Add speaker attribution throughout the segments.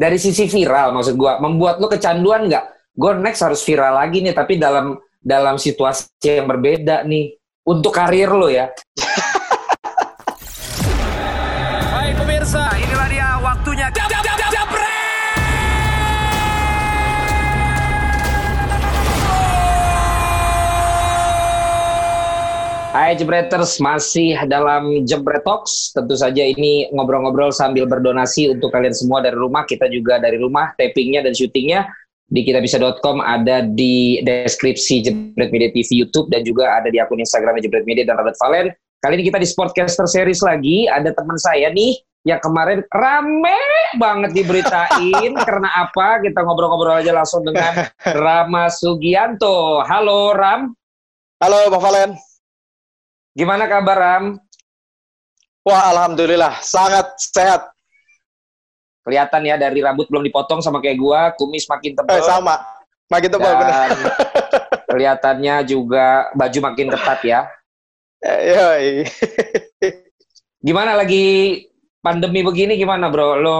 Speaker 1: dari sisi viral maksud gue membuat lo kecanduan nggak? Gue next harus viral lagi nih tapi dalam dalam situasi yang berbeda nih untuk karir lo ya
Speaker 2: Hai
Speaker 1: Jebreters, masih dalam Jebret Talks. Tentu saja ini ngobrol-ngobrol sambil berdonasi untuk kalian semua dari rumah. Kita juga dari rumah, tapingnya dan syutingnya di kitabisa.com ada di deskripsi Jebret Media TV YouTube dan juga ada di akun Instagram Jebret Media dan Robert Valen. Kali ini kita di Sportcaster Series lagi. Ada teman saya nih yang kemarin rame banget diberitain karena apa? Kita ngobrol-ngobrol aja langsung dengan Rama Sugianto. Halo Ram.
Speaker 3: Halo Bang Valen.
Speaker 1: Gimana kabar Ram?
Speaker 3: Wah, alhamdulillah sangat sehat.
Speaker 1: Kelihatan ya dari rambut belum dipotong sama kayak gua, kumis makin tebal.
Speaker 3: Eh, sama. Makin tebal
Speaker 1: dan
Speaker 3: benar.
Speaker 1: kelihatannya juga baju makin ketat ya.
Speaker 3: Eh, yoi.
Speaker 1: Gimana lagi pandemi begini gimana bro? Lo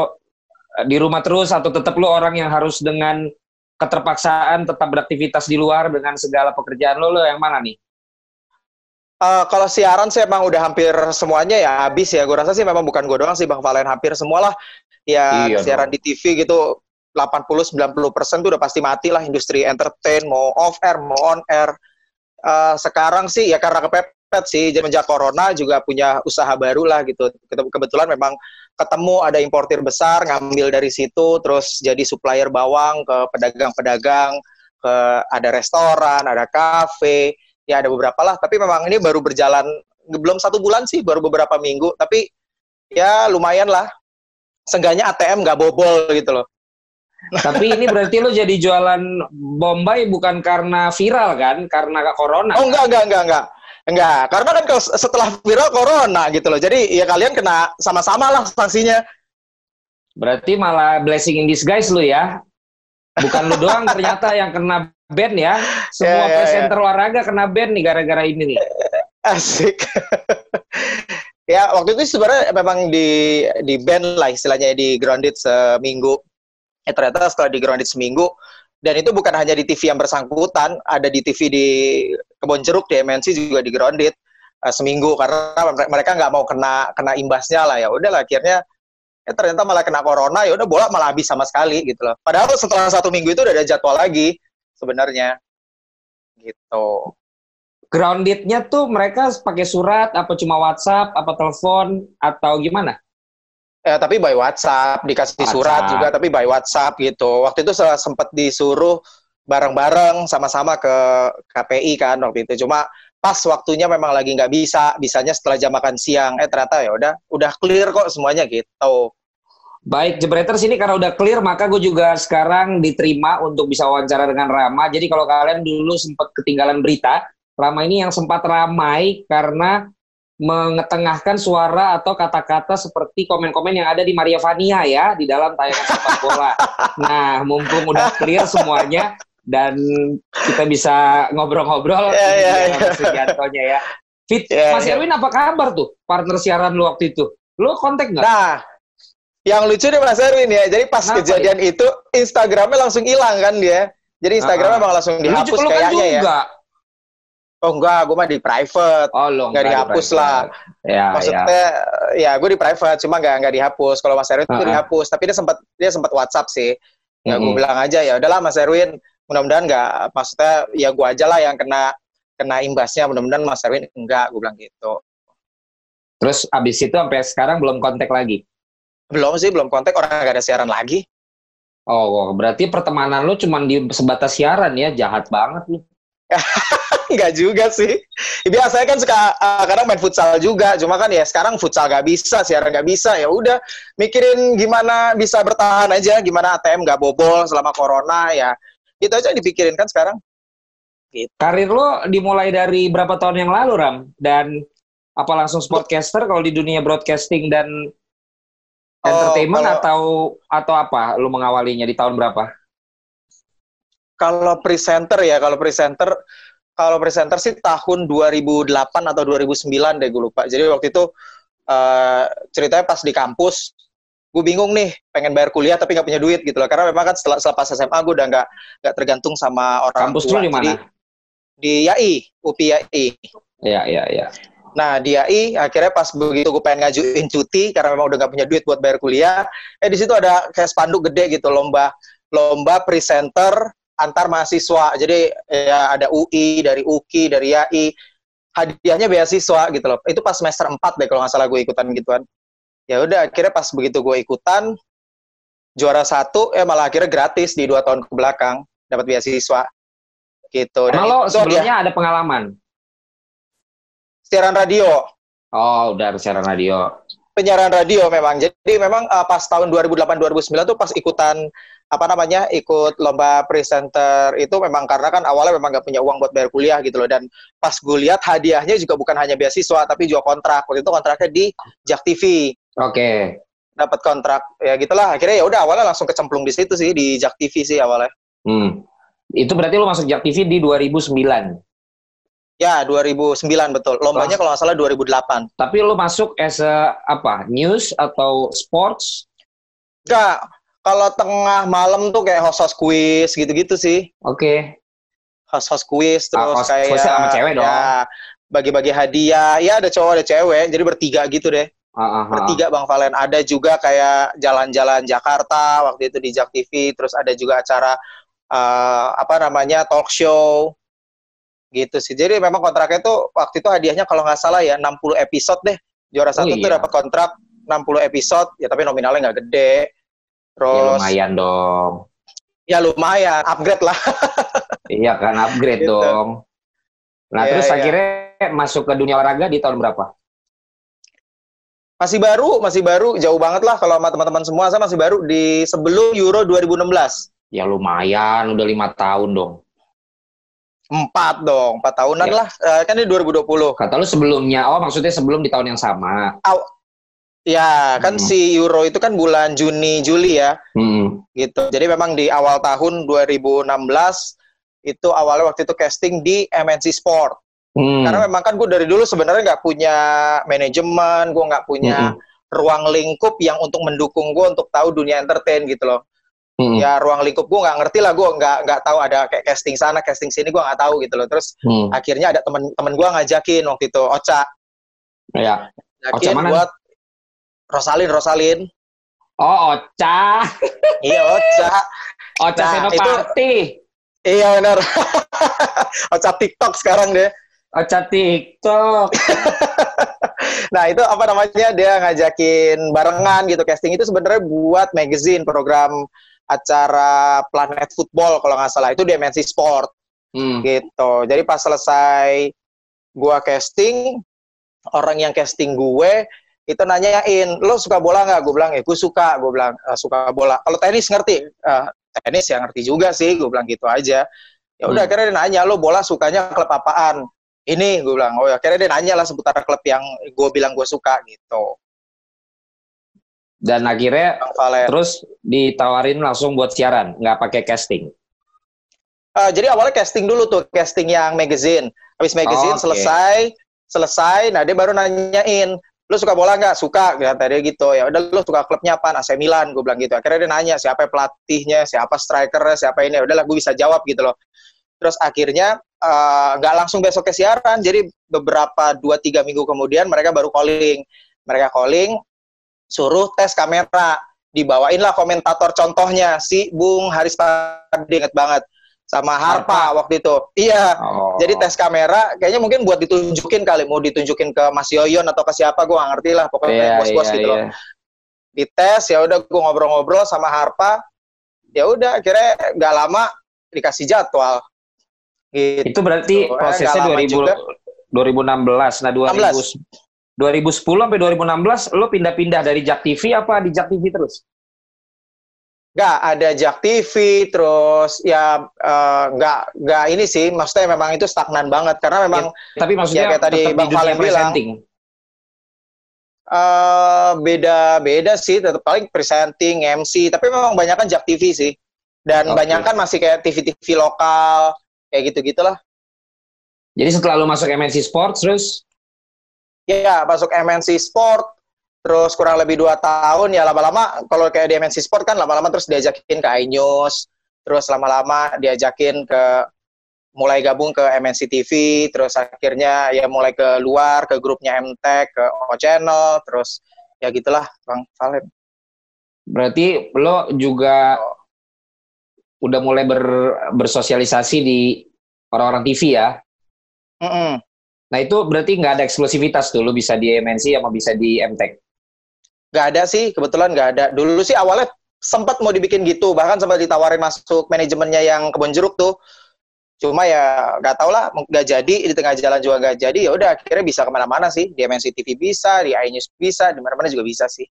Speaker 1: eh, di rumah terus atau tetap lo orang yang harus dengan keterpaksaan tetap beraktivitas di luar dengan segala pekerjaan lo, lo yang mana nih?
Speaker 3: Eh, kalau siaran sih emang udah hampir semuanya ya habis ya. Gue rasa sih memang bukan gue doang sih Bang Valen hampir semualah ya
Speaker 1: Iya
Speaker 3: siaran di TV gitu 80-90 persen tuh udah pasti mati lah industri entertain mau off air mau on air. Eh, sekarang sih ya karena kepepet sih semenjak corona juga punya usaha baru lah gitu. Ke- Kebetulan memang ketemu ada importir besar ngambil dari situ terus jadi supplier bawang ke pedagang-pedagang ke ada restoran ada kafe ya ada beberapa lah tapi memang ini baru berjalan belum satu bulan sih baru beberapa minggu tapi ya lumayan lah seenggaknya ATM nggak bobol gitu loh
Speaker 1: Tapi ini berarti lo jadi jualan Bombay bukan karena viral kan? Karena corona.
Speaker 3: oh enggak enggak enggak enggak enggak karena kan setelah viral corona gitu loh jadi ya kalian kena sama-sama lah sanksinya
Speaker 1: Berarti malah blessing in disguise lo ya. Bukan lo doang ternyata yang kena ban ya. Semua
Speaker 3: ya, ya.
Speaker 1: presenter olahraga kena ban nih gara-gara ini nih.
Speaker 3: asik ya waktu itu sebenarnya memang di di band lah istilahnya di grounded seminggu eh ternyata setelah di grounded seminggu dan itu bukan hanya di TV yang bersangkutan ada di TV di kebon jeruk di MNC juga di grounded eh, seminggu karena mere- mereka nggak mau kena kena imbasnya lah ya udah lah akhirnya ya ternyata malah kena corona ya udah bola malah habis sama sekali gitu loh padahal setelah satu minggu itu udah ada jadwal lagi sebenarnya gitu
Speaker 1: Grounded-nya tuh mereka pakai surat apa cuma WhatsApp apa telepon atau gimana?
Speaker 3: Ya, tapi by WhatsApp, dikasih
Speaker 1: WhatsApp.
Speaker 3: surat juga, tapi by WhatsApp gitu. Waktu itu se- sempat disuruh bareng-bareng sama-sama ke KPI kan waktu itu. Cuma pas waktunya memang lagi nggak bisa, bisanya setelah jam makan siang. Eh ternyata ya udah, udah clear kok semuanya gitu.
Speaker 1: Baik, Jebreters ini karena udah clear, maka gue juga sekarang diterima untuk bisa wawancara dengan Rama. Jadi kalau kalian dulu sempat ketinggalan berita, Rama ini yang sempat ramai karena mengetengahkan suara atau kata-kata seperti komen-komen yang ada di Maria Vania ya, di dalam tayangan sepak bola. Nah, mumpung udah clear semuanya, dan kita bisa ngobrol-ngobrol ini
Speaker 3: ya,
Speaker 1: dia
Speaker 3: ya.
Speaker 1: Sugiantonya ya. Fit,
Speaker 3: Ya,
Speaker 1: Mas
Speaker 3: ya.
Speaker 1: Erwin apa kabar tuh partner siaran lu waktu itu? Lu kontak nggak?
Speaker 3: Nah, yang lucu nih Mas Erwin ya, jadi pas
Speaker 1: Kenapa
Speaker 3: kejadian itu Instagramnya langsung hilang kan dia. Jadi. Instagramnya emang langsung dihapus
Speaker 1: lu kan
Speaker 3: kayaknya ya.
Speaker 1: juga.
Speaker 3: Oh enggak, gue mah di private.
Speaker 1: Oh, lo
Speaker 3: Nggak dihapus lah.
Speaker 1: Ya, ya.
Speaker 3: maksudnya ya gue di private cuma nggak nggak dihapus kalau Mas Erwin itu
Speaker 1: Ah, ah.
Speaker 3: dihapus tapi dia sempat dia sempat WhatsApp sih ya gue
Speaker 1: Mm-mm.
Speaker 3: bilang aja ya udahlah Mas Erwin mudah-mudahan nggak maksudnya ya gue aja lah yang kena kena imbasnya mudah-mudahan Mas Erwin enggak gue bilang gitu
Speaker 1: Terus abis itu sampai sekarang belum kontak lagi.
Speaker 3: Belum sih belum kontak orang nggak ada siaran lagi
Speaker 1: Oh, berarti pertemanan lu cuma di sebatas siaran ya, jahat banget lu.
Speaker 3: Enggak juga sih. Biasanya kan suka uh, kadang main futsal juga, cuma kan ya sekarang futsal nggak bisa, siaran nggak bisa, ya udah mikirin gimana bisa bertahan aja, gimana ATM nggak bobol selama corona ya. Itu aja dipikirin kan sekarang.
Speaker 1: Karir lu dimulai dari berapa tahun yang lalu, Ram? Dan apa langsung sportcaster kalau di dunia broadcasting dan entertainment
Speaker 3: kalau-
Speaker 1: atau atau apa lu mengawalinya di tahun berapa?
Speaker 3: Kalau presenter ya, kalau presenter kalau presenter sih tahun 2008 atau 2009 deh gue lupa. Jadi waktu itu eh, ceritanya pas di kampus gue bingung nih pengen bayar kuliah tapi nggak punya duit gitu loh karena memang kan setelah selepas SMA gue udah nggak nggak tergantung sama orang
Speaker 1: Kampus
Speaker 3: tua
Speaker 1: lu di mana?
Speaker 3: Di YAI UPI YAI
Speaker 1: Iya, iya, iya.
Speaker 3: Nah di AI akhirnya pas begitu gue pengen ngajuin cuti karena memang udah gak punya duit buat bayar kuliah, eh di situ ada kayak spanduk gede gitu lomba lomba presenter antar mahasiswa. Jadi ya ada UI dari UKI dari AI hadiahnya beasiswa gitu loh. Itu pas semester 4 deh kalau nggak salah gue ikutan gituan. Ya udah akhirnya pas begitu gue ikutan juara satu eh malah akhirnya gratis di dua tahun ke belakang dapat beasiswa gitu. Dan
Speaker 1: Emang lo
Speaker 3: itu
Speaker 1: sebelumnya
Speaker 3: dia
Speaker 1: ada pengalaman?
Speaker 3: Siaran radio.
Speaker 1: Oh, udah siaran radio.
Speaker 3: penyiaran radio memang. Jadi memang uh, pas tahun 2008-2009 tuh pas ikutan apa namanya ikut lomba presenter itu memang karena kan awalnya memang nggak punya uang buat bayar kuliah gitu loh dan pas gue lihat hadiahnya juga bukan hanya beasiswa tapi juga kontrak waktu itu kontraknya di Jak TV
Speaker 1: Oke.
Speaker 3: dapat kontrak ya gitulah akhirnya ya udah awalnya langsung kecemplung di situ sih di Jak TV sih awalnya
Speaker 1: Hmm. Itu berarti lo masuk Jak TV di 2009.
Speaker 3: Ya 2009 betul lombanya kalau nggak salah 2008
Speaker 1: Tapi lo masuk as a, apa? News atau sports?
Speaker 3: enggak kalau tengah malam tuh kayak host host quiz gitu-gitu sih
Speaker 1: Oke.
Speaker 3: host host quiz
Speaker 1: Ah,
Speaker 3: terus
Speaker 1: host-
Speaker 3: kayak
Speaker 1: hostnya sama cewek dong.
Speaker 3: ya, bagi-bagi hadiah ya ada cowok ada cewek jadi bertiga gitu deh
Speaker 1: Ah, ah, ah.
Speaker 3: bertiga bang Valen ada juga kayak jalan-jalan Jakarta waktu itu di Jak TV terus ada juga acara eh, apa namanya talk show gitu sih jadi memang kontraknya tuh waktu itu hadiahnya kalau nggak salah ya 60 episode deh juara satu tuh
Speaker 1: iya.
Speaker 3: dapat kontrak 60 episode ya tapi nominalnya nggak gede
Speaker 1: Ya,
Speaker 3: terus
Speaker 1: lumayan dong.
Speaker 3: ya lumayan upgrade lah
Speaker 1: Iya kan upgrade
Speaker 3: Gitu.
Speaker 1: dong. Nah,
Speaker 3: Iya,
Speaker 1: terus
Speaker 3: iya.
Speaker 1: akhirnya masuk ke dunia olahraga di tahun berapa?
Speaker 3: masih baru masih baru jauh banget lah kalau sama teman-teman semua saya masih baru di sebelum Euro 2016
Speaker 1: Ya lumayan, udah lima tahun dong.
Speaker 3: Empat dong empat tahunan
Speaker 1: Ya.
Speaker 3: lah Eh, kan ini 2020
Speaker 1: Kata lu sebelumnya, oh maksudnya sebelum di tahun yang sama.
Speaker 3: Ya, kan
Speaker 1: Hmm.
Speaker 3: si Euro itu kan bulan Juni Juli ya,
Speaker 1: Hmm.
Speaker 3: gitu. Jadi memang di awal tahun 2016 itu awalnya waktu itu casting di MNC Sport.
Speaker 1: Hmm.
Speaker 3: Karena memang kan gue dari dulu sebenarnya nggak punya manajemen, gue nggak punya
Speaker 1: Mm-mm.
Speaker 3: ruang lingkup yang untuk mendukung gue untuk tahu dunia entertain gitu loh.
Speaker 1: Hmm.
Speaker 3: Ya ruang lingkup gue nggak ngerti lah, gue nggak nggak tahu ada kayak casting sana, casting sini gue nggak tahu gitu loh. Terus
Speaker 1: Hmm.
Speaker 3: akhirnya ada temen-temen gue ngajakin waktu itu Ocha,
Speaker 1: Ya.
Speaker 3: Ngajakin
Speaker 1: mana?
Speaker 3: buat Rosalin, Rosalin.
Speaker 1: Oh, Ocha.
Speaker 3: Iya Ocha.
Speaker 1: Ocha
Speaker 3: Nah,
Speaker 1: Senopati.
Speaker 3: Iya benar. Ocha TikTok sekarang deh.
Speaker 1: Ocha TikTok.
Speaker 3: Nah itu apa namanya dia ngajakin barengan gitu casting itu sebenarnya buat magazine program acara Planet Football kalau nggak salah itu di MNC Sport
Speaker 1: Hmm.
Speaker 3: gitu. Jadi pas selesai gua casting orang yang casting gue itu nanyain lo suka bola nggak? Gue bilang ya gue suka. Gue bilang "Eh, suka bola. Kalau tenis ngerti? "Eh, tenis ya ngerti juga sih. Gue bilang gitu aja. Ya udah
Speaker 1: Hmm.
Speaker 3: akhirnya dia nanya lo bola sukanya klub apaan? Ini gue bilang. Oh ya akhirnya dia nanya lah seputar klub yang gue bilang gue suka gitu.
Speaker 1: Dan akhirnya terus ditawarin langsung buat siaran, nggak pakai casting.
Speaker 3: Eh, jadi awalnya casting dulu tuh, casting yang magazine. Habis magazine
Speaker 1: Oh, oke.
Speaker 3: selesai, selesai, nah dia baru nanyain, lu suka bola nggak? Suka, kata dia gitu. Ya udah lu suka klubnya apa? AC Milan, gue bilang gitu. Akhirnya dia nanya siapa pelatihnya, siapa strikernya, siapa ini. Ya Udahlah gue bisa jawab gitu loh. Terus akhirnya eh, nggak langsung besoknya siaran, jadi beberapa dua tiga minggu kemudian mereka baru calling. Mereka calling, suruh tes kamera. Dibawain lah komentator contohnya si Bung Haris Padi inget banget sama Harpa, waktu itu. Iya.
Speaker 1: Oh.
Speaker 3: Jadi tes kamera kayaknya mungkin buat ditunjukin kali, mau ditunjukin ke Mas Yoyon atau ke siapa gue gak ngerti lah
Speaker 1: Iya,
Speaker 3: pokoknya bos-bos
Speaker 1: iya,
Speaker 3: gitu loh.
Speaker 1: iya.
Speaker 3: Dites ya udah gue ngobrol-ngobrol sama Harpa. Ya udah akhirnya nggak lama dikasih jadwal. Gitu.
Speaker 1: Itu berarti
Speaker 3: Eh,
Speaker 1: prosesnya
Speaker 3: lama
Speaker 1: 2000,
Speaker 3: juga.
Speaker 1: 2016. Nah, 2000, 2010 sampai 2016 lo pindah-pindah dari Jak TV apa di Jak TV terus?
Speaker 3: Nggak ada Jak TV, terus ya eh, nggak nggak ini sih, maksudnya memang itu stagnan banget karena memang
Speaker 1: Tapi maksudnya
Speaker 3: kayak tadi Bang Valen bilang. eh beda-beda sih, tetap paling presenting, MC, tapi memang banyak kan Jak TV sih. Dan
Speaker 1: Oke.
Speaker 3: banyak kan masih kayak TV-TV lokal, kayak gitu-gitulah.
Speaker 1: Jadi setelah lo masuk MNC Sports terus
Speaker 3: Ya, masuk MNC Sport, terus kurang lebih dua tahun ya lama-lama kalau kayak di MNC Sport kan lama-lama terus diajakin ke iNews terus lama-lama diajakin ke mulai gabung ke MNC TV terus akhirnya ya mulai ke luar ke grupnya MTech ke O Channel terus ya gitulah Bang Valen
Speaker 1: berarti lo juga udah mulai ber, bersosialisasi di orang-orang TV ya?
Speaker 3: Mm -mm.
Speaker 1: Nah itu berarti nggak ada eksklusivitas tuh lo bisa di MNC sama bisa di MTech
Speaker 3: Gak ada sih, kebetulan gak ada. Dulu sih awalnya sempat mau dibikin gitu, bahkan sempat ditawarin masuk manajemennya yang kebun jeruk tuh. Cuma ya gak tau lah, gak jadi di tengah jalan juga gak jadi. Ya udah akhirnya bisa ke mana-mana sih. Di MNC TV bisa, di iNews bisa, di mana-mana juga bisa sih.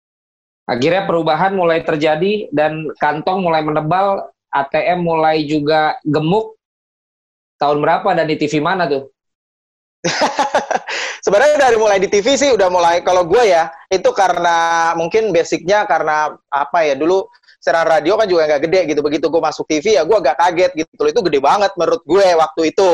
Speaker 1: Akhirnya perubahan mulai terjadi dan kantong mulai menebal, ATM mulai juga gemuk. Tahun berapa dan di TV mana tuh?
Speaker 3: sebenarnya dari mulai di TV sih udah mulai kalau gue ya itu karena mungkin basicnya karena apa ya dulu siaran radio kan juga nggak gede gitu. Begitu gue masuk TV ya gue agak kaget gitu loh. Itu gede banget menurut gue waktu itu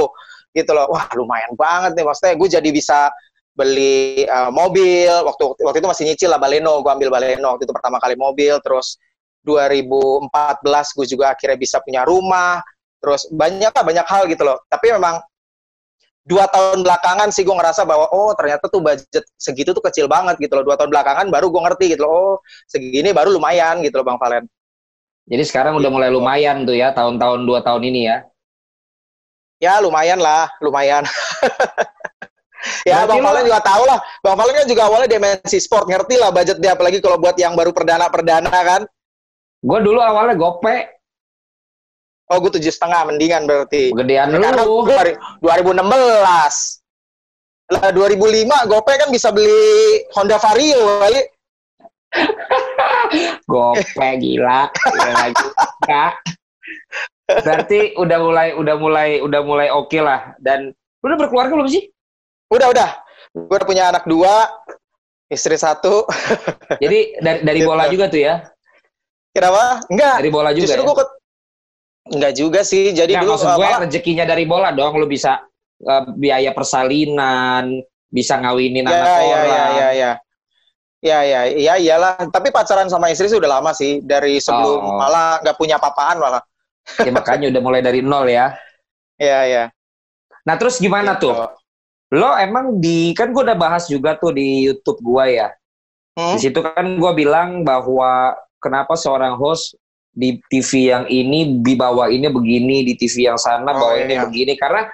Speaker 3: gitu loh. Wah lumayan banget nih maksudnya. Gue jadi bisa beli uh, mobil. Waktu waktu itu masih nyicil lah Baleno. Gue ambil Baleno waktu itu pertama kali mobil. Terus 2014 gue juga akhirnya bisa punya rumah. Terus banyak lah banyak hal gitu loh. Tapi memang dua tahun belakangan sih gue ngerasa bahwa oh ternyata tuh budget segitu tuh kecil banget gitu loh. Dua tahun belakangan baru gue ngerti gitu loh oh segini baru lumayan gitu loh bang Valen.
Speaker 1: Jadi sekarang udah mulai lumayan tuh ya tahun-tahun dua tahun ini ya?
Speaker 3: Ya lumayan lah lumayan. Ya Berarti bang Valen juga tahu lah. Bang Valen kan juga awalnya dimensi sport ngerti lah budget dia apalagi kalau buat yang baru perdana perdana kan.
Speaker 1: Gue dulu awalnya gope
Speaker 3: Oh, gue tujuh setengah mendingan berarti.
Speaker 1: Gedean lu. Karena
Speaker 3: 2016. Lah 2005 GoPay kan bisa beli Honda Vario kali.
Speaker 1: GoPay gila. gila. Berarti udah mulai udah mulai udah mulai oke okay lah dan udah berkeluarga belum sih?
Speaker 3: Udah udah. Gue udah punya anak dua, istri satu.
Speaker 1: Jadi dari dari bola gitu. juga tuh ya?
Speaker 3: Kenapa? Enggak.
Speaker 1: Dari bola juga.
Speaker 3: Justru ya? gue Enggak juga sih. Jadi
Speaker 1: nah, dulu maksud gue rezekinya dari bola dong. Lu bisa uh, biaya persalinan, bisa ngawinin ya, anak ya, orang.
Speaker 3: Ya, ya, ya. Ya, ya, ya, iyalah. Tapi pacaran sama istri sih udah lama sih. Dari sebelum oh. malah nggak punya papaan malah.
Speaker 1: Ya, makanya udah mulai dari nol ya.
Speaker 3: Iya, iya.
Speaker 1: Nah, terus gimana gitu. tuh? Lo emang di, kan gue udah bahas juga tuh di YouTube gue ya. Hmm? Di situ kan gue bilang bahwa kenapa seorang host di TV yang ini dibawa ini begini, di TV yang sana oh, bawa iya. ini begini karena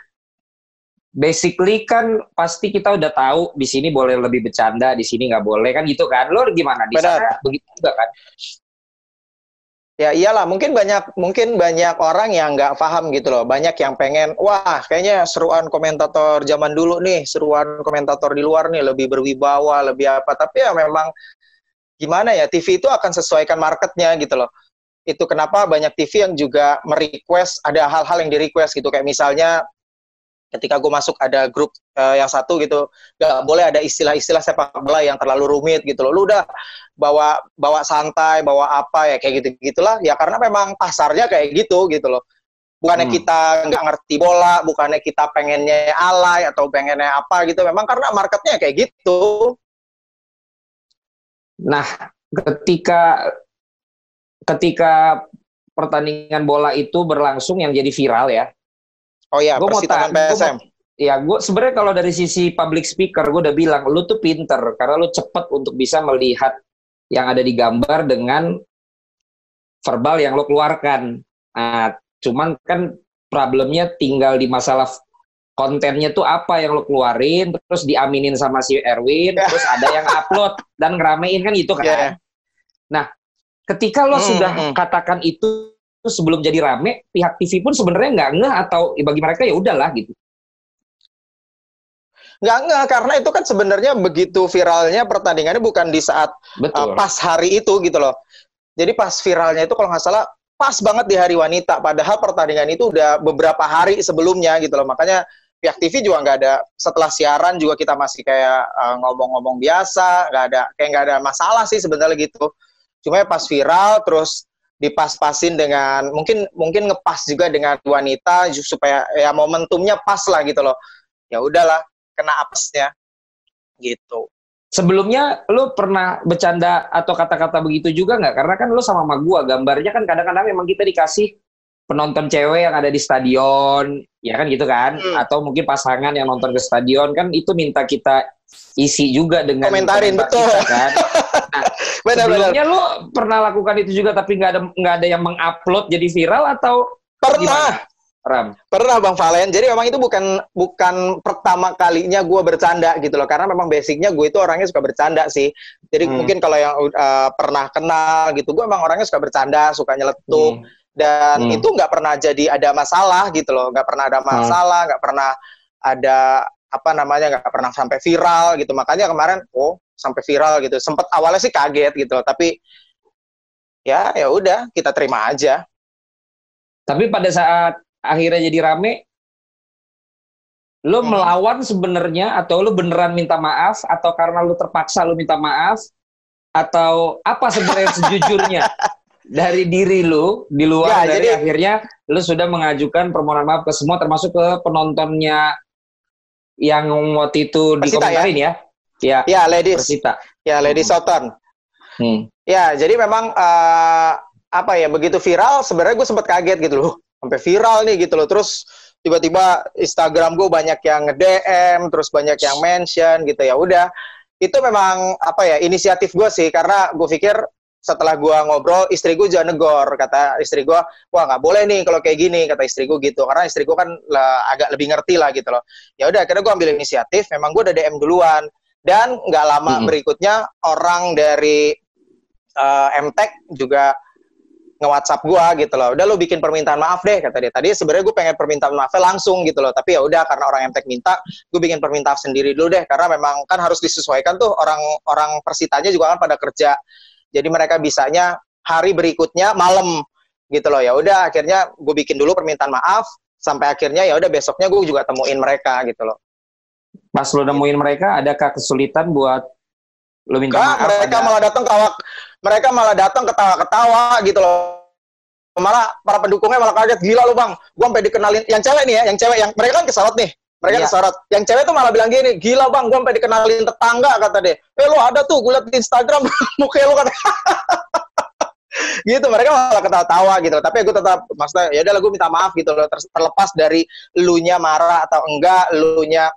Speaker 1: basically kan pasti kita udah tahu di sini boleh lebih bercanda, di sini nggak boleh kan gitu kan. Lo gimana di sana begitu juga kan?
Speaker 3: Ya iyalah, mungkin banyak mungkin banyak orang yang nggak paham gitu loh. Banyak yang pengen, wah kayaknya seruan komentator zaman dulu nih, seruan komentator di luar nih lebih berwibawa, lebih apa. Tapi ya memang gimana ya, TV itu akan sesuaikan marketnya gitu loh itu kenapa banyak TV yang juga merequest ada hal-hal yang di request gitu. Kayak misalnya ketika gue masuk ada grup uh, yang satu gitu gak boleh ada istilah-istilah sepak bola yang terlalu rumit gitu loh. Lu udah bawa bawa santai bawa apa ya kayak gitu gitulah. Ya karena memang pasarnya kayak gitu gitu loh. Bukannya hmm. kita nggak ngerti bola bukannya kita pengennya alay atau pengennya apa gitu. Memang karena marketnya kayak gitu.
Speaker 1: Nah ketika ketika pertandingan bola itu berlangsung yang jadi viral ya.
Speaker 3: Oh iya, gua mau PSM. Gua
Speaker 1: ya, gue sebenarnya kalau dari sisi public speaker, gue udah bilang, lu tuh pinter karena lu cepet untuk bisa melihat yang ada di gambar dengan verbal yang lu keluarkan. Nah, cuman kan problemnya tinggal di masalah kontennya tuh apa yang lo keluarin, terus diaminin sama si Erwin, terus ada yang upload dan ngeramein kan gitu kan. Yeah. Nah, Ketika lo hmm, sudah hmm. katakan itu sebelum jadi rame, pihak TV pun sebenarnya nggak ngeh atau bagi mereka ya udahlah gitu.
Speaker 3: Nggak ngeh karena itu kan sebenarnya begitu viralnya pertandingannya bukan di saat Uh, pas hari itu gitu loh. Jadi pas viralnya itu kalau nggak salah pas banget di hari wanita. Padahal pertandingan itu udah beberapa hari sebelumnya gitu loh. Makanya pihak TV juga nggak ada setelah siaran juga kita masih kayak uh, ngomong-ngomong biasa, nggak ada kayak nggak ada masalah sih sebenarnya gitu. Cuma ya pas viral terus dipas-pasin dengan mungkin mungkin ngepas juga dengan wanita supaya ya momentumnya pas lah gitu loh. Ya udahlah, kena apesnya gitu.
Speaker 1: sebelumnya lu pernah bercanda atau kata-kata begitu juga nggak? Karena kan lu sama sama gua gambarnya kan kadang-kadang memang kita dikasih penonton cewek yang ada di stadion, ya kan gitu kan? Hmm. Atau mungkin pasangan yang nonton ke stadion kan itu minta kita isi juga dengan
Speaker 3: komentarin betul kita, kan.
Speaker 1: Nah, benar, sebelumnya benar. lu pernah lakukan itu juga tapi nggak ada nggak ada yang mengupload jadi viral atau
Speaker 3: pernah? Gimana? Ram. Pernah Bang Valen. Jadi memang itu bukan bukan pertama kalinya gue bercanda gitu loh. Karena memang basicnya gue itu orangnya suka bercanda sih. Jadi hmm. mungkin kalau yang uh, pernah kenal gitu, gue memang orangnya suka bercanda, suka nyeletuk. Hmm. Dan hmm. itu nggak pernah jadi ada masalah gitu loh. Nggak pernah ada hmm. masalah, nggak hmm. pernah ada apa namanya nggak pernah sampai viral gitu. Makanya kemarin, oh sampai viral gitu. Sempet awalnya sih kaget gitu loh. Tapi ya ya udah kita terima aja.
Speaker 1: Tapi pada saat akhirnya jadi rame lo hmm. melawan sebenarnya atau lo beneran minta maaf atau karena lo terpaksa lo minta maaf atau apa sebenarnya sejujurnya dari diri lo di luar ya, dari jadi, akhirnya lo sudah mengajukan permohonan maaf ke semua termasuk ke penontonnya yang waktu itu dikomentarin ya.
Speaker 3: ya. Ya, ya ladies. Persita. Ya, ladies hmm. Soton. Hmm. Ya, jadi memang uh, apa ya begitu viral sebenarnya gue sempat kaget gitu loh sampai viral nih gitu loh. Terus tiba-tiba Instagram gue banyak yang nge-DM, terus banyak yang mention gitu ya. Udah, itu memang apa ya inisiatif gue sih karena gue pikir setelah gue ngobrol istri gue jangan negor kata istri gue wah nggak boleh nih kalau kayak gini kata istri gue gitu karena istri gue kan lah, agak lebih ngerti lah gitu loh ya udah akhirnya gue ambil inisiatif memang gue udah DM duluan dan nggak lama -hmm. berikutnya orang dari uh, MTech juga nge-WhatsApp gua gitu loh. Udah lu bikin permintaan maaf deh kata dia. Tadi sebenarnya gue pengen permintaan maafnya langsung gitu loh. Tapi ya udah karena orang Emtek minta, gue bikin permintaan sendiri dulu deh karena memang kan harus disesuaikan tuh orang-orang persitanya juga kan pada kerja. Jadi mereka bisanya hari berikutnya malam gitu loh. Ya udah akhirnya gue bikin dulu permintaan maaf sampai akhirnya ya udah besoknya gue juga temuin mereka gitu loh.
Speaker 1: Pas lu nemuin mereka, adakah kesulitan buat lu minta
Speaker 3: Gak, maaf? Mereka ada... malah datang kawak mereka malah datang ketawa-ketawa gitu loh. Malah para pendukungnya malah kaget gila lu bang. Gua sampai dikenalin yang cewek nih ya yang cewek yang mereka kan kesorot nih. Mereka iya. kesorot. Yang cewek tuh malah bilang gini gila bang gua sampai dikenalin tetangga kata dia. Eh lu ada tuh gue liat di Instagram muka lu kata gitu mereka malah ketawa-tawa gitu tapi gue tetap maksudnya ya udah gue minta maaf gitu loh. Terlepas dari lu nya marah atau enggak lu nya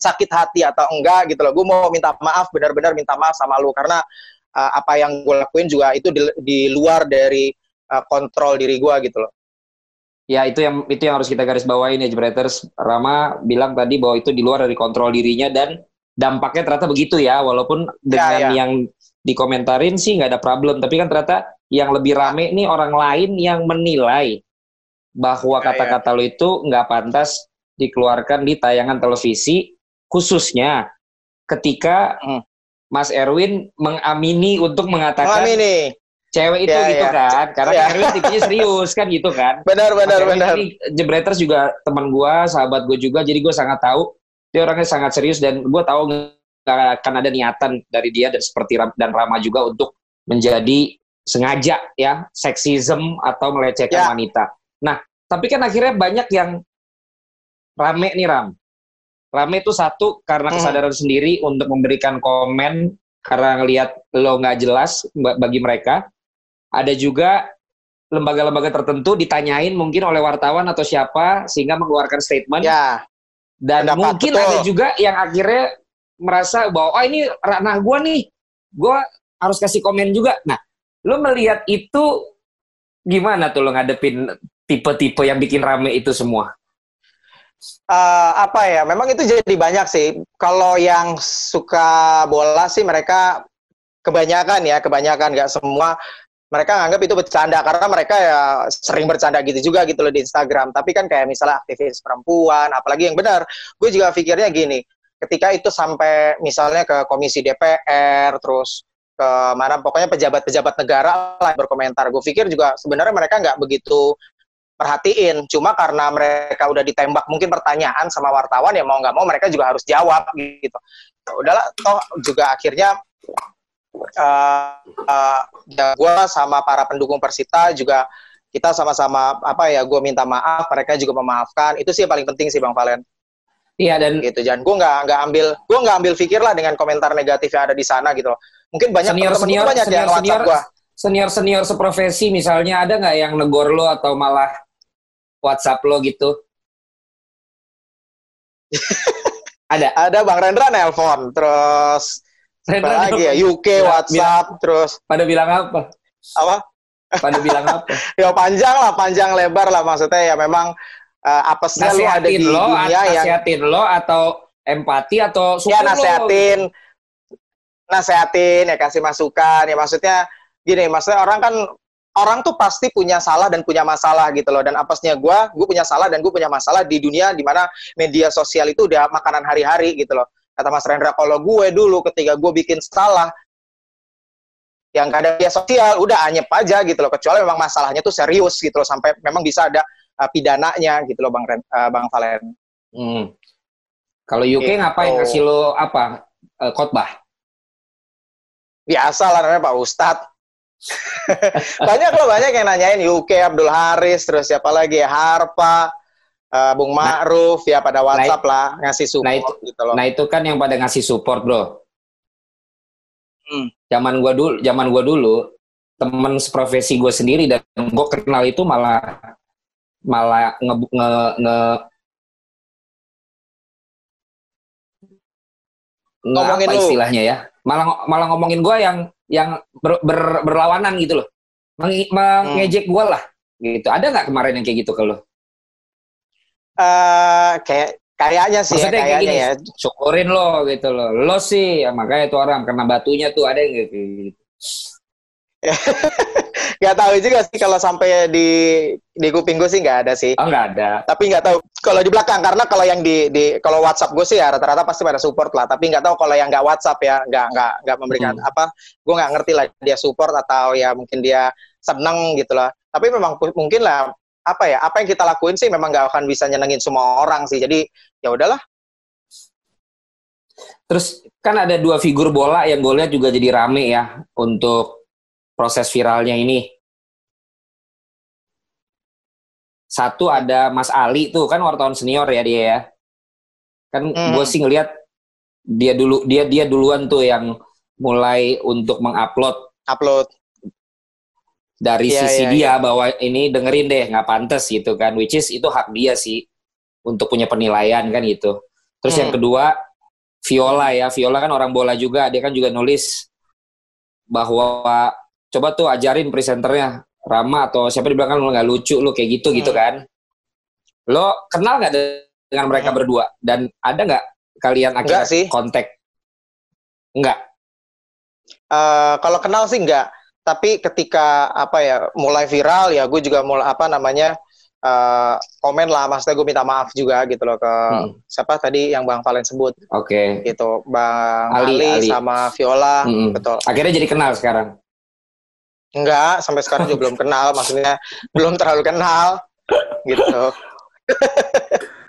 Speaker 3: sakit hati atau enggak gitu loh gue mau minta maaf benar-benar minta maaf sama lu karena uh, apa yang gue lakuin juga itu di, di luar dari uh, kontrol diri gue gitu loh.
Speaker 1: Ya itu yang itu yang harus kita garis bawain ya Jebreters. Rama bilang tadi bahwa itu di luar dari kontrol dirinya dan dampaknya ternyata begitu ya walaupun dengan ya, ya. yang dikomentarin sih nggak ada problem tapi kan ternyata yang lebih rame nih orang lain yang menilai bahwa ya, kata-kata ya, ya. lo itu nggak pantas dikeluarkan di tayangan televisi khususnya ketika. Mas Erwin mengamini untuk mengatakan mengamini. cewek itu ya, gitu ya. kan karena ya. Erwin tipenya serius kan gitu kan
Speaker 3: benar benar benar
Speaker 1: Jebreters juga teman gua sahabat gue juga jadi gue sangat tahu dia orangnya sangat serius dan gue tahu gak akan ada niatan dari dia dan seperti dan Rama juga untuk menjadi sengaja ya seksism atau melecehkan ya. wanita nah tapi kan akhirnya banyak yang rame nih Ram rame itu satu karena hmm. kesadaran hmm. sendiri untuk memberikan komen karena ngelihat lo nggak jelas bagi mereka. Ada juga lembaga-lembaga tertentu ditanyain mungkin oleh wartawan atau siapa sehingga mengeluarkan statement.
Speaker 3: Ya.
Speaker 1: Dan mungkin betul. ada juga yang akhirnya merasa bahwa oh ini ranah gue nih, gue harus kasih komen juga. Nah, lo melihat itu gimana tuh lo ngadepin tipe-tipe yang bikin rame itu semua?
Speaker 3: Uh, apa ya memang itu jadi banyak sih. Kalau yang suka bola sih mereka kebanyakan ya kebanyakan nggak semua. Mereka nganggap itu bercanda karena mereka ya sering bercanda gitu juga gitu loh di Instagram. Tapi kan kayak misalnya aktivis perempuan apalagi yang benar. Gue juga pikirnya gini ketika itu sampai misalnya ke komisi DPR terus ke mana pokoknya pejabat-pejabat negara lah berkomentar. Gue pikir juga sebenarnya mereka nggak begitu perhatiin. Cuma karena mereka udah ditembak mungkin pertanyaan sama wartawan ya mau nggak mau mereka juga harus jawab gitu. Ya udahlah, toh juga akhirnya uh, uh, ya gue sama para pendukung Persita juga kita sama-sama apa ya gue minta maaf mereka juga memaafkan itu sih yang paling penting sih bang Valen.
Speaker 1: Iya dan
Speaker 3: gitu jangan gue nggak nggak ambil gue nggak ambil pikir lah dengan komentar negatif yang ada di sana gitu mungkin banyak
Speaker 1: senior
Speaker 3: teman-teman
Speaker 1: senior
Speaker 3: banyak
Speaker 1: senior
Speaker 3: yang
Speaker 1: senior
Speaker 3: gue
Speaker 1: senior senior seprofesi misalnya ada nggak yang negor lo atau malah WhatsApp lo gitu? ada.
Speaker 3: ada bang Rendra nelpon terus
Speaker 1: Rendra
Speaker 3: lagi ya. UK
Speaker 1: Bilang-
Speaker 3: WhatsApp terus
Speaker 1: Pada bilang apa?
Speaker 3: apa
Speaker 1: Pada bilang apa?
Speaker 3: ya panjang lah panjang lebar lah maksudnya ya memang uh, apesnya lu ada di
Speaker 1: Nasihatin lo,
Speaker 3: dunia yang
Speaker 1: nasihatin lo atau empati atau
Speaker 3: ya
Speaker 1: lo?
Speaker 3: nasehatin nasehatin ya kasih masukan ya maksudnya gini maksudnya orang kan orang tuh pasti punya salah dan punya masalah gitu loh dan apesnya gue gue punya salah dan gue punya masalah di dunia di mana media sosial itu udah makanan hari-hari gitu loh kata Mas Rendra kalau gue dulu ketika gue bikin salah yang gak ada media sosial udah anyep aja gitu loh kecuali memang masalahnya tuh serius gitu loh sampai memang bisa ada uh, pidananya gitu loh Bang Ren, uh, Bang Valen
Speaker 1: Hmm. Kalau UK
Speaker 3: Gitu.
Speaker 1: ngapain ngasih lo apa? Eh, khotbah.
Speaker 3: biasa lah namanya Pak Ustadz. banyak loh banyak yang nanyain UK Abdul Haris terus siapa lagi ya Harpa eh, Bung Ma'ruf ya pada WhatsApp lah ngasih support
Speaker 1: nah itu-
Speaker 3: gitu loh.
Speaker 1: Nah itu kan yang pada ngasih support bro.
Speaker 3: Hmm.
Speaker 1: Zaman gua dulu, zaman gua dulu temen seprofesi gue sendiri dan gue kenal itu malah malah nge, nge, nge-
Speaker 3: Ngomongin
Speaker 1: apa istilahnya ya malah malah ngomongin gue yang yang ber- ber- berlawanan gitu loh Meng, mengejek gue lah gitu ada nggak kemarin yang kayak gitu ke lo
Speaker 3: Eh, kayak kayaknya sih ya,
Speaker 1: Maksudnya kayak
Speaker 3: kayaknya
Speaker 1: gini,
Speaker 3: ya.
Speaker 1: syukurin lo gitu loh. Lo sih, ya makanya tuh orang kena batunya tuh ada yang kayak gitu.
Speaker 3: Gak tahu juga sih kalau sampai di di kuping gue sih nggak ada sih.
Speaker 1: Oh nggak ada.
Speaker 3: Tapi nggak tahu kalau di belakang karena kalau yang di di kalau WhatsApp gue sih ya rata-rata pasti pada support lah. Tapi nggak tahu kalau yang nggak WhatsApp ya nggak nggak nggak memberikan
Speaker 1: Hmm.
Speaker 3: apa. Gue nggak ngerti lah dia support atau ya mungkin dia seneng gitu lah. Tapi memang mungkin lah apa ya apa yang kita lakuin sih memang nggak akan bisa nyenengin semua orang sih. Jadi ya udahlah.
Speaker 1: Terus kan ada dua figur bola yang gue lihat juga jadi rame ya untuk proses viralnya ini. Satu ada Mas Ali tuh kan wartawan senior ya dia ya. Kan
Speaker 3: Hmm.
Speaker 1: gue sih ngelihat dia dulu dia dia duluan tuh yang mulai untuk mengupload
Speaker 3: Upload.
Speaker 1: dari
Speaker 3: Iya,
Speaker 1: sisi
Speaker 3: iya,
Speaker 1: dia bahwa ini dengerin deh nggak pantas gitu kan which is itu hak dia sih untuk punya penilaian kan gitu terus yang
Speaker 3: Hmm.
Speaker 1: kedua Viola ya Viola kan orang bola juga dia kan juga nulis bahwa coba tuh ajarin presenternya Rama atau siapa di belakang lo nggak lucu lo kayak gitu gitu
Speaker 3: Hmm.
Speaker 1: kan lo kenal nggak de- dengan mereka
Speaker 3: Hmm.
Speaker 1: berdua dan ada nggak kalian akhirnya
Speaker 3: Enggak sih.
Speaker 1: kontak nggak
Speaker 3: Eh, kalau kenal sih enggak, tapi ketika apa ya mulai viral ya gue juga mulai apa namanya eh, komen lah, maksudnya gue minta maaf juga gitu loh ke
Speaker 1: Hmm.
Speaker 3: siapa tadi yang Bang Valen sebut
Speaker 1: oke
Speaker 3: gitu, Bang
Speaker 1: Ali,
Speaker 3: Ali,
Speaker 1: Ali.
Speaker 3: sama Viola,
Speaker 1: Mm-mm.
Speaker 3: betul.
Speaker 1: akhirnya jadi kenal sekarang
Speaker 3: Enggak, sampai sekarang juga belum kenal, maksudnya belum terlalu kenal gitu.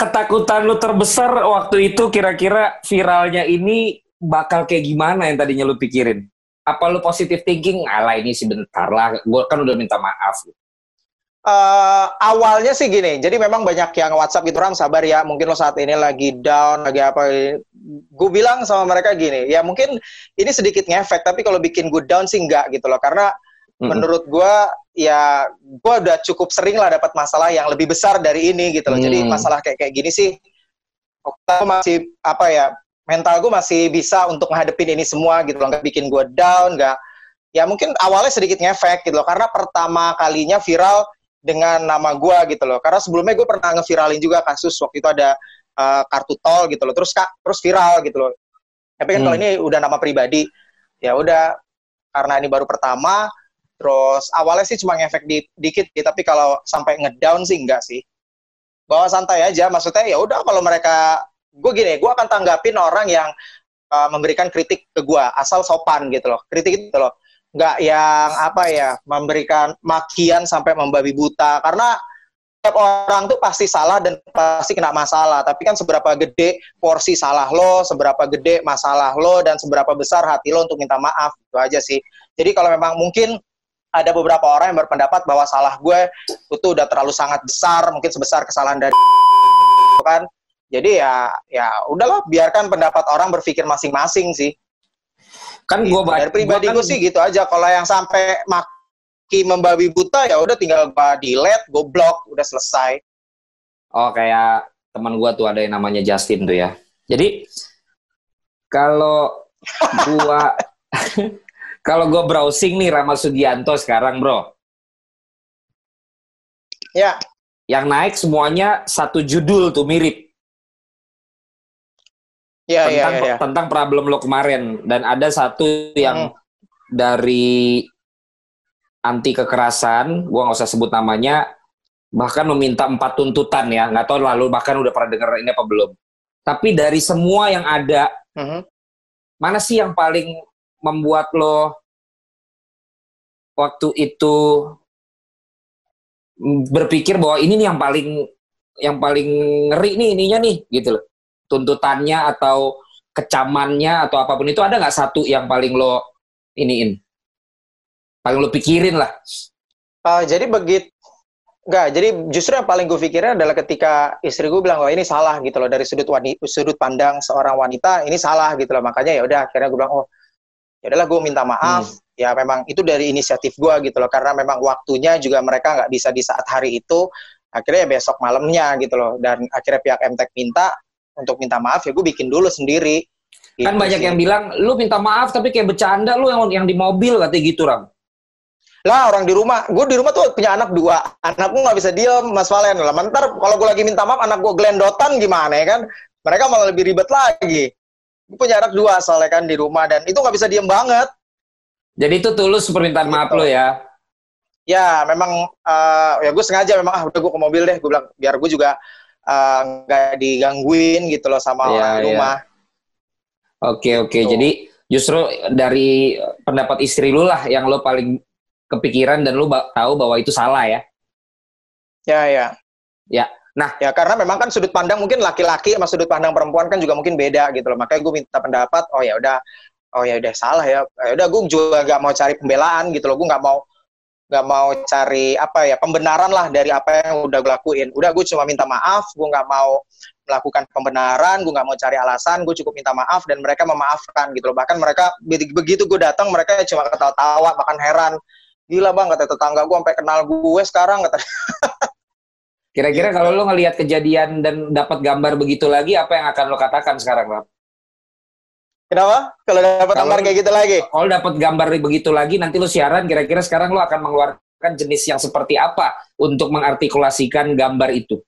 Speaker 1: ketakutan lu terbesar waktu itu kira-kira viralnya ini bakal kayak gimana yang tadinya lu pikirin? Apa lu positive thinking? Alah ini sebentar lah, gue kan udah minta maaf.
Speaker 3: eh awalnya sih gini, jadi memang banyak yang WhatsApp gitu Ram sabar ya, mungkin lo saat ini lagi down, lagi apa. Gue bilang sama mereka gini, ya mungkin ini sedikit ngefek, tapi kalau bikin gue down sih enggak gitu loh, karena Menurut gue ya gue udah cukup sering lah dapat masalah yang lebih besar dari ini gitu loh. Jadi
Speaker 1: Hmm.
Speaker 3: masalah kayak kayak gini sih, aku masih apa ya mental gue masih bisa untuk menghadepin ini semua gitu loh, nggak bikin gue down, nggak ya mungkin awalnya sedikit ngefek gitu loh, karena pertama kalinya viral dengan nama gue gitu loh. Karena sebelumnya gue pernah ngeviralin juga kasus waktu itu ada uh, kartu tol gitu loh. Terus kak terus viral gitu loh. Tapi kan
Speaker 1: Hmm.
Speaker 3: kalau ini udah nama pribadi, ya udah karena ini baru pertama. Terus awalnya sih cuma ngefek di, dikit, sih, tapi kalau sampai ngedown sih enggak sih. Bawa santai aja, maksudnya ya udah kalau mereka, gue gini, gue akan tanggapin orang yang uh, memberikan kritik ke gue, asal sopan gitu loh. Kritik itu loh nggak yang apa ya memberikan makian sampai membabi buta karena setiap orang tuh pasti salah dan pasti kena masalah tapi kan seberapa gede porsi salah lo seberapa gede masalah lo dan seberapa besar hati lo untuk minta maaf itu aja sih jadi kalau memang mungkin ada beberapa orang yang berpendapat bahwa salah gue itu udah terlalu sangat besar mungkin sebesar kesalahan dari kan Jadi ya ya udahlah biarkan pendapat orang berpikir masing-masing sih.
Speaker 1: Kan gue
Speaker 3: Dari pribadi gue sih gitu aja. Kalau yang sampai maki membabi buta ya udah tinggal gue delete, gue block, udah selesai.
Speaker 1: Oh kayak teman gue tuh ada yang namanya Justin tuh ya. Jadi kalau gua kalau gua browsing nih Rama Sugianto sekarang bro,
Speaker 3: Ya,
Speaker 1: yang naik semuanya satu judul tuh mirip
Speaker 3: ya, ya,
Speaker 1: tentang
Speaker 3: ya, ya.
Speaker 1: tentang problem lo kemarin dan ada satu yang
Speaker 3: Hmm.
Speaker 1: dari anti kekerasan, gua nggak usah sebut namanya, bahkan meminta empat tuntutan ya, nggak tahu lalu bahkan udah pernah denger ini apa belum. Tapi dari semua yang ada,
Speaker 3: Mhm.
Speaker 1: mana sih yang paling membuat lo waktu itu berpikir bahwa ini nih yang paling yang paling ngeri nih ininya nih gitu loh. Tuntutannya atau kecamannya atau apa pun itu ada nggak satu yang paling lo iniin? Paling lo pikirin lah.
Speaker 3: Ah, jadi begitu Enggak, jadi justru yang paling gue pikirin adalah ketika istri gue bilang, wah ini salah gitu loh. Dari sudut sudut pandang seorang wanita ini salah gitu loh. Makanya ya udah akhirnya gue bilang, oh ya udahlah gue minta maaf. Ya memang itu dari inisiatif gue gitu loh, karena memang waktunya juga mereka nggak bisa di saat hari itu. Akhirnya ya besok malamnya gitu loh. Dan akhirnya pihak MTEK minta untuk minta maaf ya gue bikin dulu sendiri.
Speaker 1: kan
Speaker 3: Gitu
Speaker 1: banyak
Speaker 3: sih.
Speaker 1: yang bilang lu minta maaf tapi kayak bercanda lu yang yang di mobil katanya gitu ram
Speaker 3: lah orang di rumah gue di rumah tuh punya anak dua anak gue nggak bisa diem mas Valen lah ntar kalau gue lagi minta maaf anak gue gelendotan gimana ya kan mereka malah lebih ribet lagi punya anak dua soalnya kan di rumah dan itu nggak bisa diem banget
Speaker 1: jadi itu tulus permintaan maaf
Speaker 3: Gitu.
Speaker 1: lo ya
Speaker 3: ya memang eh, ya gue sengaja memang ah udah gue ke mobil deh gue bilang biar gue juga eh, nggak digangguin gitu loh sama
Speaker 1: Iya,
Speaker 3: orang di
Speaker 1: iya.
Speaker 3: rumah
Speaker 1: Oke oke.
Speaker 3: Gitu.
Speaker 1: Jadi justru dari pendapat istri lu lah yang lo paling kepikiran dan lu ba- tahu bahwa itu salah ya.
Speaker 3: ya ya
Speaker 1: Ya, nah.
Speaker 3: ya karena memang kan sudut pandang mungkin laki-laki sama sudut pandang perempuan kan juga mungkin beda gitu loh. Makanya gue minta pendapat oh ya udah oh ya udah salah ya. Ya udah gue juga nggak mau cari pembelaan gitu loh. Gue nggak mau nggak mau cari apa ya pembenaran lah dari apa yang udah gue lakuin. Udah gue cuma minta maaf gue nggak mau melakukan pembenaran gue nggak mau cari alasan gue cukup minta maaf dan mereka memaafkan gitu loh. Bahkan mereka be- begitu gue datang mereka cuma ketawa-tawa bahkan heran. Gila bang kata tetangga gue sampai kenal gue sekarang kata
Speaker 1: Kira-kira
Speaker 3: Gitu.
Speaker 1: kalau lo ngelihat kejadian dan dapat gambar begitu lagi, apa yang akan lo katakan sekarang, Ram?
Speaker 3: kenapa? Kalau dapat gambar kayak gitu lagi?
Speaker 1: Kalau dapat gambar begitu lagi, nanti lo siaran, kira-kira sekarang lo akan mengeluarkan jenis yang seperti apa untuk mengartikulasikan gambar itu?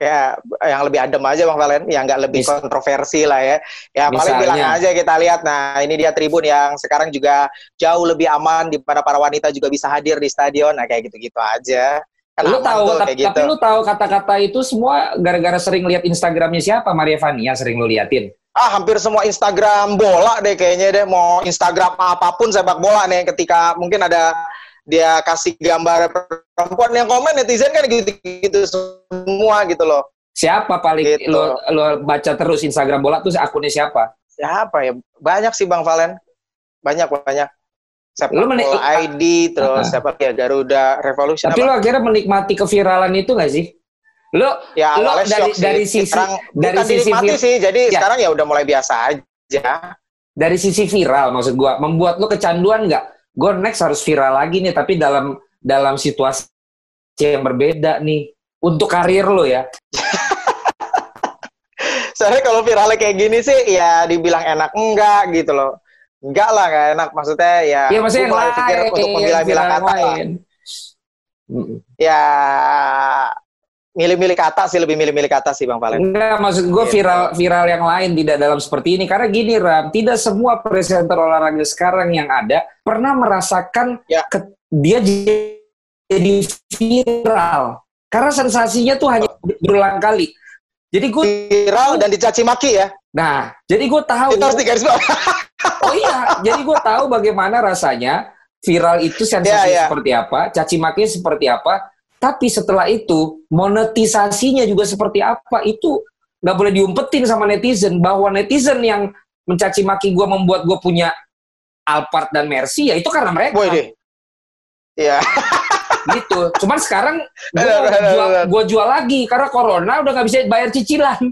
Speaker 3: ya yang lebih adem aja bang Valen. Yang nggak lebih
Speaker 1: Mis-
Speaker 3: kontroversi lah ya. Ya paling bilang aja kita lihat. Nah ini dia tribun yang sekarang juga jauh lebih aman di mana para wanita juga bisa hadir di stadion. Nah kayak gitu-gitu aja kan
Speaker 1: Lo
Speaker 3: aman
Speaker 1: tahu,
Speaker 3: tuh,
Speaker 1: tapi,
Speaker 3: gitu.
Speaker 1: tapi lo tahu kata-kata itu semua gara-gara sering lihat Instagramnya siapa, Maria Fani yang sering lo liatin?
Speaker 3: ah hampir semua Instagram bola deh kayaknya deh. Mau Instagram apa pun sepak bola nih ketika mungkin ada dia kasih gambar perempuan yang komen netizen kan gitu-gitu semua gitu loh.
Speaker 1: Siapa paling
Speaker 3: Gitu.
Speaker 1: lo, lo baca terus Instagram bola tuh akunnya siapa?
Speaker 3: siapa ya? Banyak sih bang Valen. Banyak banyak sepak
Speaker 1: Lu meni-
Speaker 3: bola ID terus
Speaker 1: Ah.
Speaker 3: siapa ya Garuda Revolution
Speaker 1: Tapi
Speaker 3: apa?
Speaker 1: lo akhirnya menikmati keviralan itu gak sih? Lo
Speaker 3: ya
Speaker 1: lo
Speaker 3: awalnya
Speaker 1: dari-
Speaker 3: sih.
Speaker 1: dari sisi-
Speaker 3: sekarang
Speaker 1: dari sisi vir-
Speaker 3: sih jadi
Speaker 1: Ya.
Speaker 3: sekarang ya udah mulai biasa aja
Speaker 1: dari sisi viral maksud gua membuat lo kecanduan nggak? Gue next harus viral lagi nih tapi dalam dalam situasi yang berbeda nih untuk karir lo ya.
Speaker 3: soalnya kalau viralnya kayak gini sih ya dibilang enak enggak gitu loh enggak lah nggak enak maksudnya ya
Speaker 1: Iya maksudnya yang
Speaker 3: malah pikir
Speaker 1: lain,
Speaker 3: untuk memilah-milah
Speaker 1: viral yang
Speaker 3: kata lah.
Speaker 1: lain.
Speaker 3: Ya milih-milih kata sih lebih milih-milih kata sih bang Valen
Speaker 1: Enggak, maksud gue
Speaker 3: Gitu.
Speaker 1: viral viral yang lain tidak dalam seperti ini. Karena gini Ram, tidak semua presenter olahraga sekarang yang ada pernah merasakan
Speaker 3: Ya.
Speaker 1: ke- dia jadi viral. Karena sensasinya tuh hanya berulang kali. Jadi gue,
Speaker 3: viral dan dicaci maki ya
Speaker 1: nah, jadi gue tahu.
Speaker 3: itu harus digaris bawah
Speaker 1: Oh iya, jadi gue tahu bagaimana rasanya viral itu sensasi
Speaker 3: Iya, iya.
Speaker 1: seperti apa, caci maki seperti apa. Tapi setelah itu monetisasinya juga seperti apa itu nggak boleh diumpetin sama netizen bahwa netizen yang mencaci maki gue membuat gue punya Alphard dan Mercy ya itu karena mereka.
Speaker 3: Boy deh. Iya.
Speaker 1: gitu. Cuman sekarang gue jual, gua jual lagi karena corona udah nggak bisa bayar cicilan.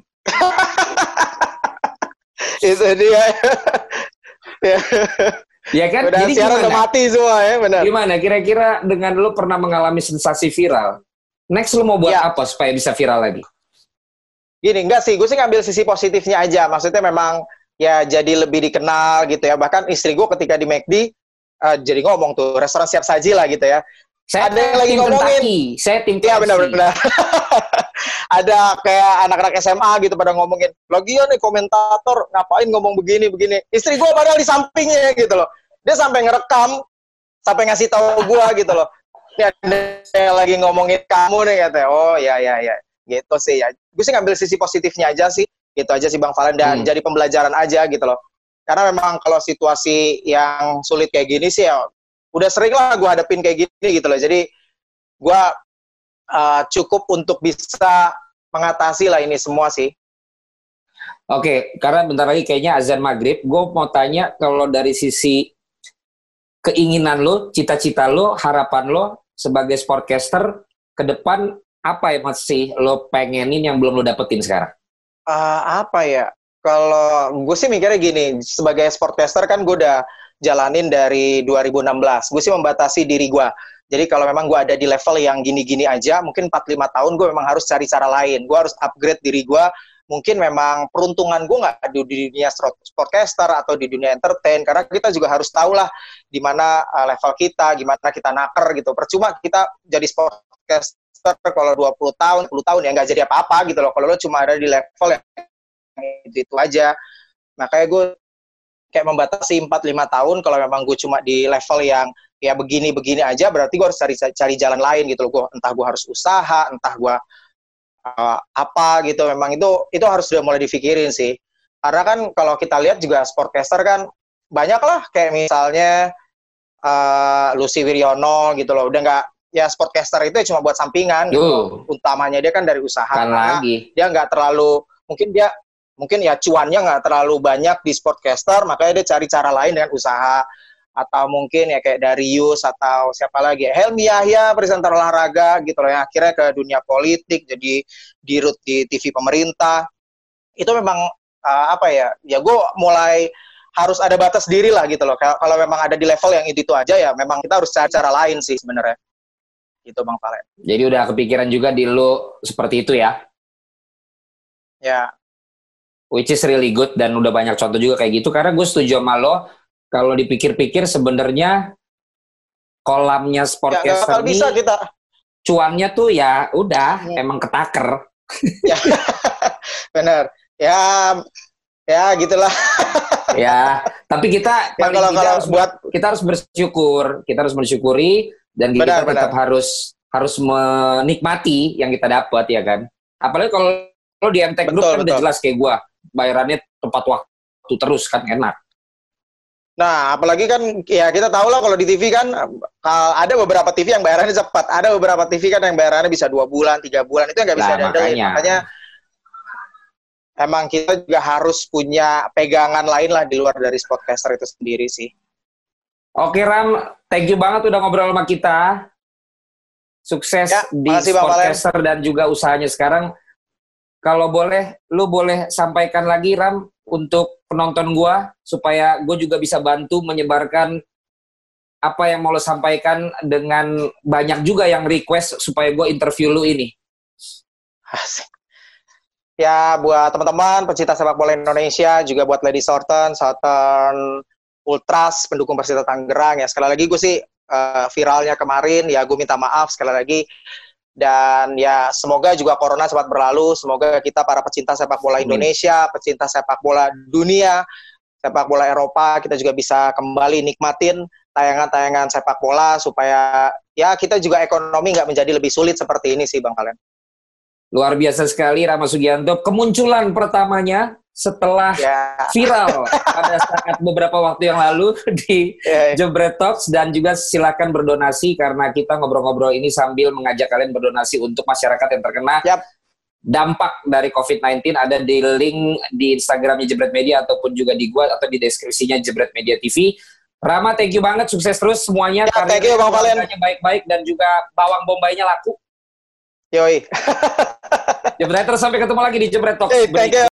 Speaker 3: Itu dia.
Speaker 1: ya kan?
Speaker 3: Udah
Speaker 1: Jadi
Speaker 3: siaran
Speaker 1: gimana?
Speaker 3: mati semua ya, benar.
Speaker 1: Gimana kira-kira dengan lu pernah mengalami sensasi viral? Next lu mau buat
Speaker 3: Ya.
Speaker 1: apa supaya bisa viral lagi?
Speaker 3: Gini, enggak sih, gue sih ngambil sisi positifnya aja. Maksudnya memang ya jadi lebih dikenal gitu ya. Bahkan istri gue ketika di McD eh, jadi ngomong tuh restoran siap saji lah gitu ya.
Speaker 1: Saya
Speaker 3: Ada yang lagi
Speaker 1: tim
Speaker 3: ngomongin.
Speaker 1: Kentucky. Saya tim
Speaker 3: Iya benar-benar. Ada kayak anak-anak SMA gitu pada ngomongin, lagian nih komentator ngapain ngomong begini begini. Istri gue padahal di sampingnya gitu loh. Dia sampai ngerekam, sampai ngasih tahu gue gitu loh. Ini ada yang lagi ngomongin kamu nih katanya. Oh ya ya ya, gitu sih ya. Gue sih ngambil sisi positifnya aja sih, gitu aja sih Bang Valen dan
Speaker 1: Hmm.
Speaker 3: jadi pembelajaran aja gitu loh. Karena memang kalau situasi yang sulit kayak gini sih ya udah sering lah gue hadapin kayak gini gitu loh. Jadi gue uh, cukup untuk bisa mengatasi lah ini semua sih.
Speaker 1: Oke, karena bentar lagi kayaknya azan maghrib. Gue mau tanya kalau dari sisi keinginan lo, cita-cita lo, harapan lo sebagai sportcaster ke depan apa yang masih lo pengenin yang belum lo dapetin sekarang?
Speaker 3: Uh, apa ya? Kalau gue sih mikirnya gini, sebagai sportcaster kan gue udah jalanin dari 2016. Gue sih membatasi diri gue. Jadi kalau memang gue ada di level yang gini-gini aja, mungkin 4-5 tahun gue memang harus cari cara lain. Gue harus upgrade diri gue. Mungkin memang peruntungan gue nggak di, dunia sport- sportcaster atau di dunia entertain. Karena kita juga harus tahu lah di mana uh, level kita, gimana kita naker gitu. Percuma kita jadi sportcaster kalau 20 tahun, 10 tahun ya nggak jadi apa-apa gitu loh. Kalau lo cuma ada di level yang itu, itu aja. Makanya gue kayak membatasi 4-5 tahun kalau memang gue cuma di level yang ya begini-begini aja berarti gue harus cari cari jalan lain gitu loh. Gua, entah gue harus usaha, entah gue uh, apa gitu. Memang itu itu harus sudah mulai dipikirin sih. Karena kan kalau kita lihat juga sportcaster kan banyak lah kayak misalnya uh, Lucy Wiryono gitu loh. Udah nggak ya sportcaster itu cuma buat sampingan gitu. Utamanya dia kan dari usaha.
Speaker 1: Kan lagi.
Speaker 3: Dia nggak terlalu mungkin dia mungkin ya cuannya nggak terlalu banyak di sportcaster makanya dia cari cara lain dengan usaha. Atau mungkin ya kayak Darius atau siapa lagi Helmi Yahya presenter olahraga gitu loh yang akhirnya ke dunia politik jadi dirut di TV pemerintah. Itu memang uh, apa ya ya gue mulai harus ada batas diri lah gitu loh. Kalau memang ada di level yang itu itu aja ya memang kita harus cari cara lain sih sebenarnya. Gitu bang Valen.
Speaker 1: Jadi udah kepikiran juga di lo seperti itu ya?
Speaker 3: ya
Speaker 1: which is really good dan udah banyak contoh juga kayak gitu. Karena gue setuju sama lo kalau dipikir-pikir sebenarnya kolamnya
Speaker 3: ya
Speaker 1: sportcaster ini
Speaker 3: bisa kita.
Speaker 1: cuannya tuh ya udah
Speaker 3: Hmm.
Speaker 1: emang ketaker.
Speaker 3: Ya. Benar ya ya gitulah.
Speaker 1: Ya tapi kita
Speaker 3: ya
Speaker 1: paling
Speaker 3: kalau
Speaker 1: tidak
Speaker 3: kalau
Speaker 1: harus
Speaker 3: buat
Speaker 1: kita harus bersyukur kita harus bersyukuri dan kita
Speaker 3: Benar,
Speaker 1: tetap harus harus menikmati yang kita dapat ya kan? Apalagi kalau lo di MTech Group
Speaker 3: Betul,
Speaker 1: kan udah
Speaker 3: betul.
Speaker 1: jelas kayak gua bayarannya tepat waktu terus kan enak
Speaker 3: nah apalagi kan ya kita tahu lah kalau di TV kan ada beberapa TV yang bayarannya cepat ada beberapa TV kan yang bayarannya bisa dua bulan tiga bulan itu nggak bisa diandelin
Speaker 1: makanya.
Speaker 3: makanya emang kita juga harus punya pegangan lain lah di luar dari sportcaster itu sendiri sih
Speaker 1: Oke Ram, thank you banget udah ngobrol sama kita. Sukses
Speaker 3: Ya,
Speaker 1: di. Sportcaster dan juga usahanya sekarang. Kalau boleh, lu boleh sampaikan lagi Ram untuk penonton gua supaya gue juga bisa bantu menyebarkan apa yang mau lo sampaikan dengan banyak juga yang request supaya gue interview lu ini.
Speaker 3: Asik. Ya buat teman-teman pecinta sepak bola Indonesia juga buat Lady Sorten, Sorten Ultras pendukung Persita Tangerang ya sekali lagi gue sih eh, viralnya kemarin ya gue minta maaf sekali lagi dan ya semoga juga corona cepat berlalu semoga kita para pecinta sepak bola. Indonesia pecinta sepak bola dunia sepak bola Eropa kita juga bisa kembali nikmatin tayangan-tayangan sepak bola supaya ya kita juga ekonomi nggak menjadi lebih sulit seperti ini sih Bang Valen.
Speaker 1: Luar biasa sekali Rama Sugianto. Kemunculan pertamanya setelah
Speaker 3: Ya,
Speaker 1: viral pada saat beberapa waktu yang lalu di
Speaker 3: ya,
Speaker 1: Jebret Talks dan juga silakan berdonasi karena kita ngobrol-ngobrol ini sambil mengajak kalian berdonasi untuk masyarakat yang terkena
Speaker 3: Yap.
Speaker 1: dampak dari COVID-19 ada di link di Instagramnya Jebret Media ataupun juga di gua atau di deskripsinya Jebret Media TV. Rama, thank you banget, sukses terus semuanya.
Speaker 3: Ya, thank you, Bang Valen.
Speaker 1: Baik-baik dan juga bawang bombaynya laku.
Speaker 3: Yoi.
Speaker 1: Jebreter sampai ketemu lagi di Jebret Talks.
Speaker 3: Hey, thank you.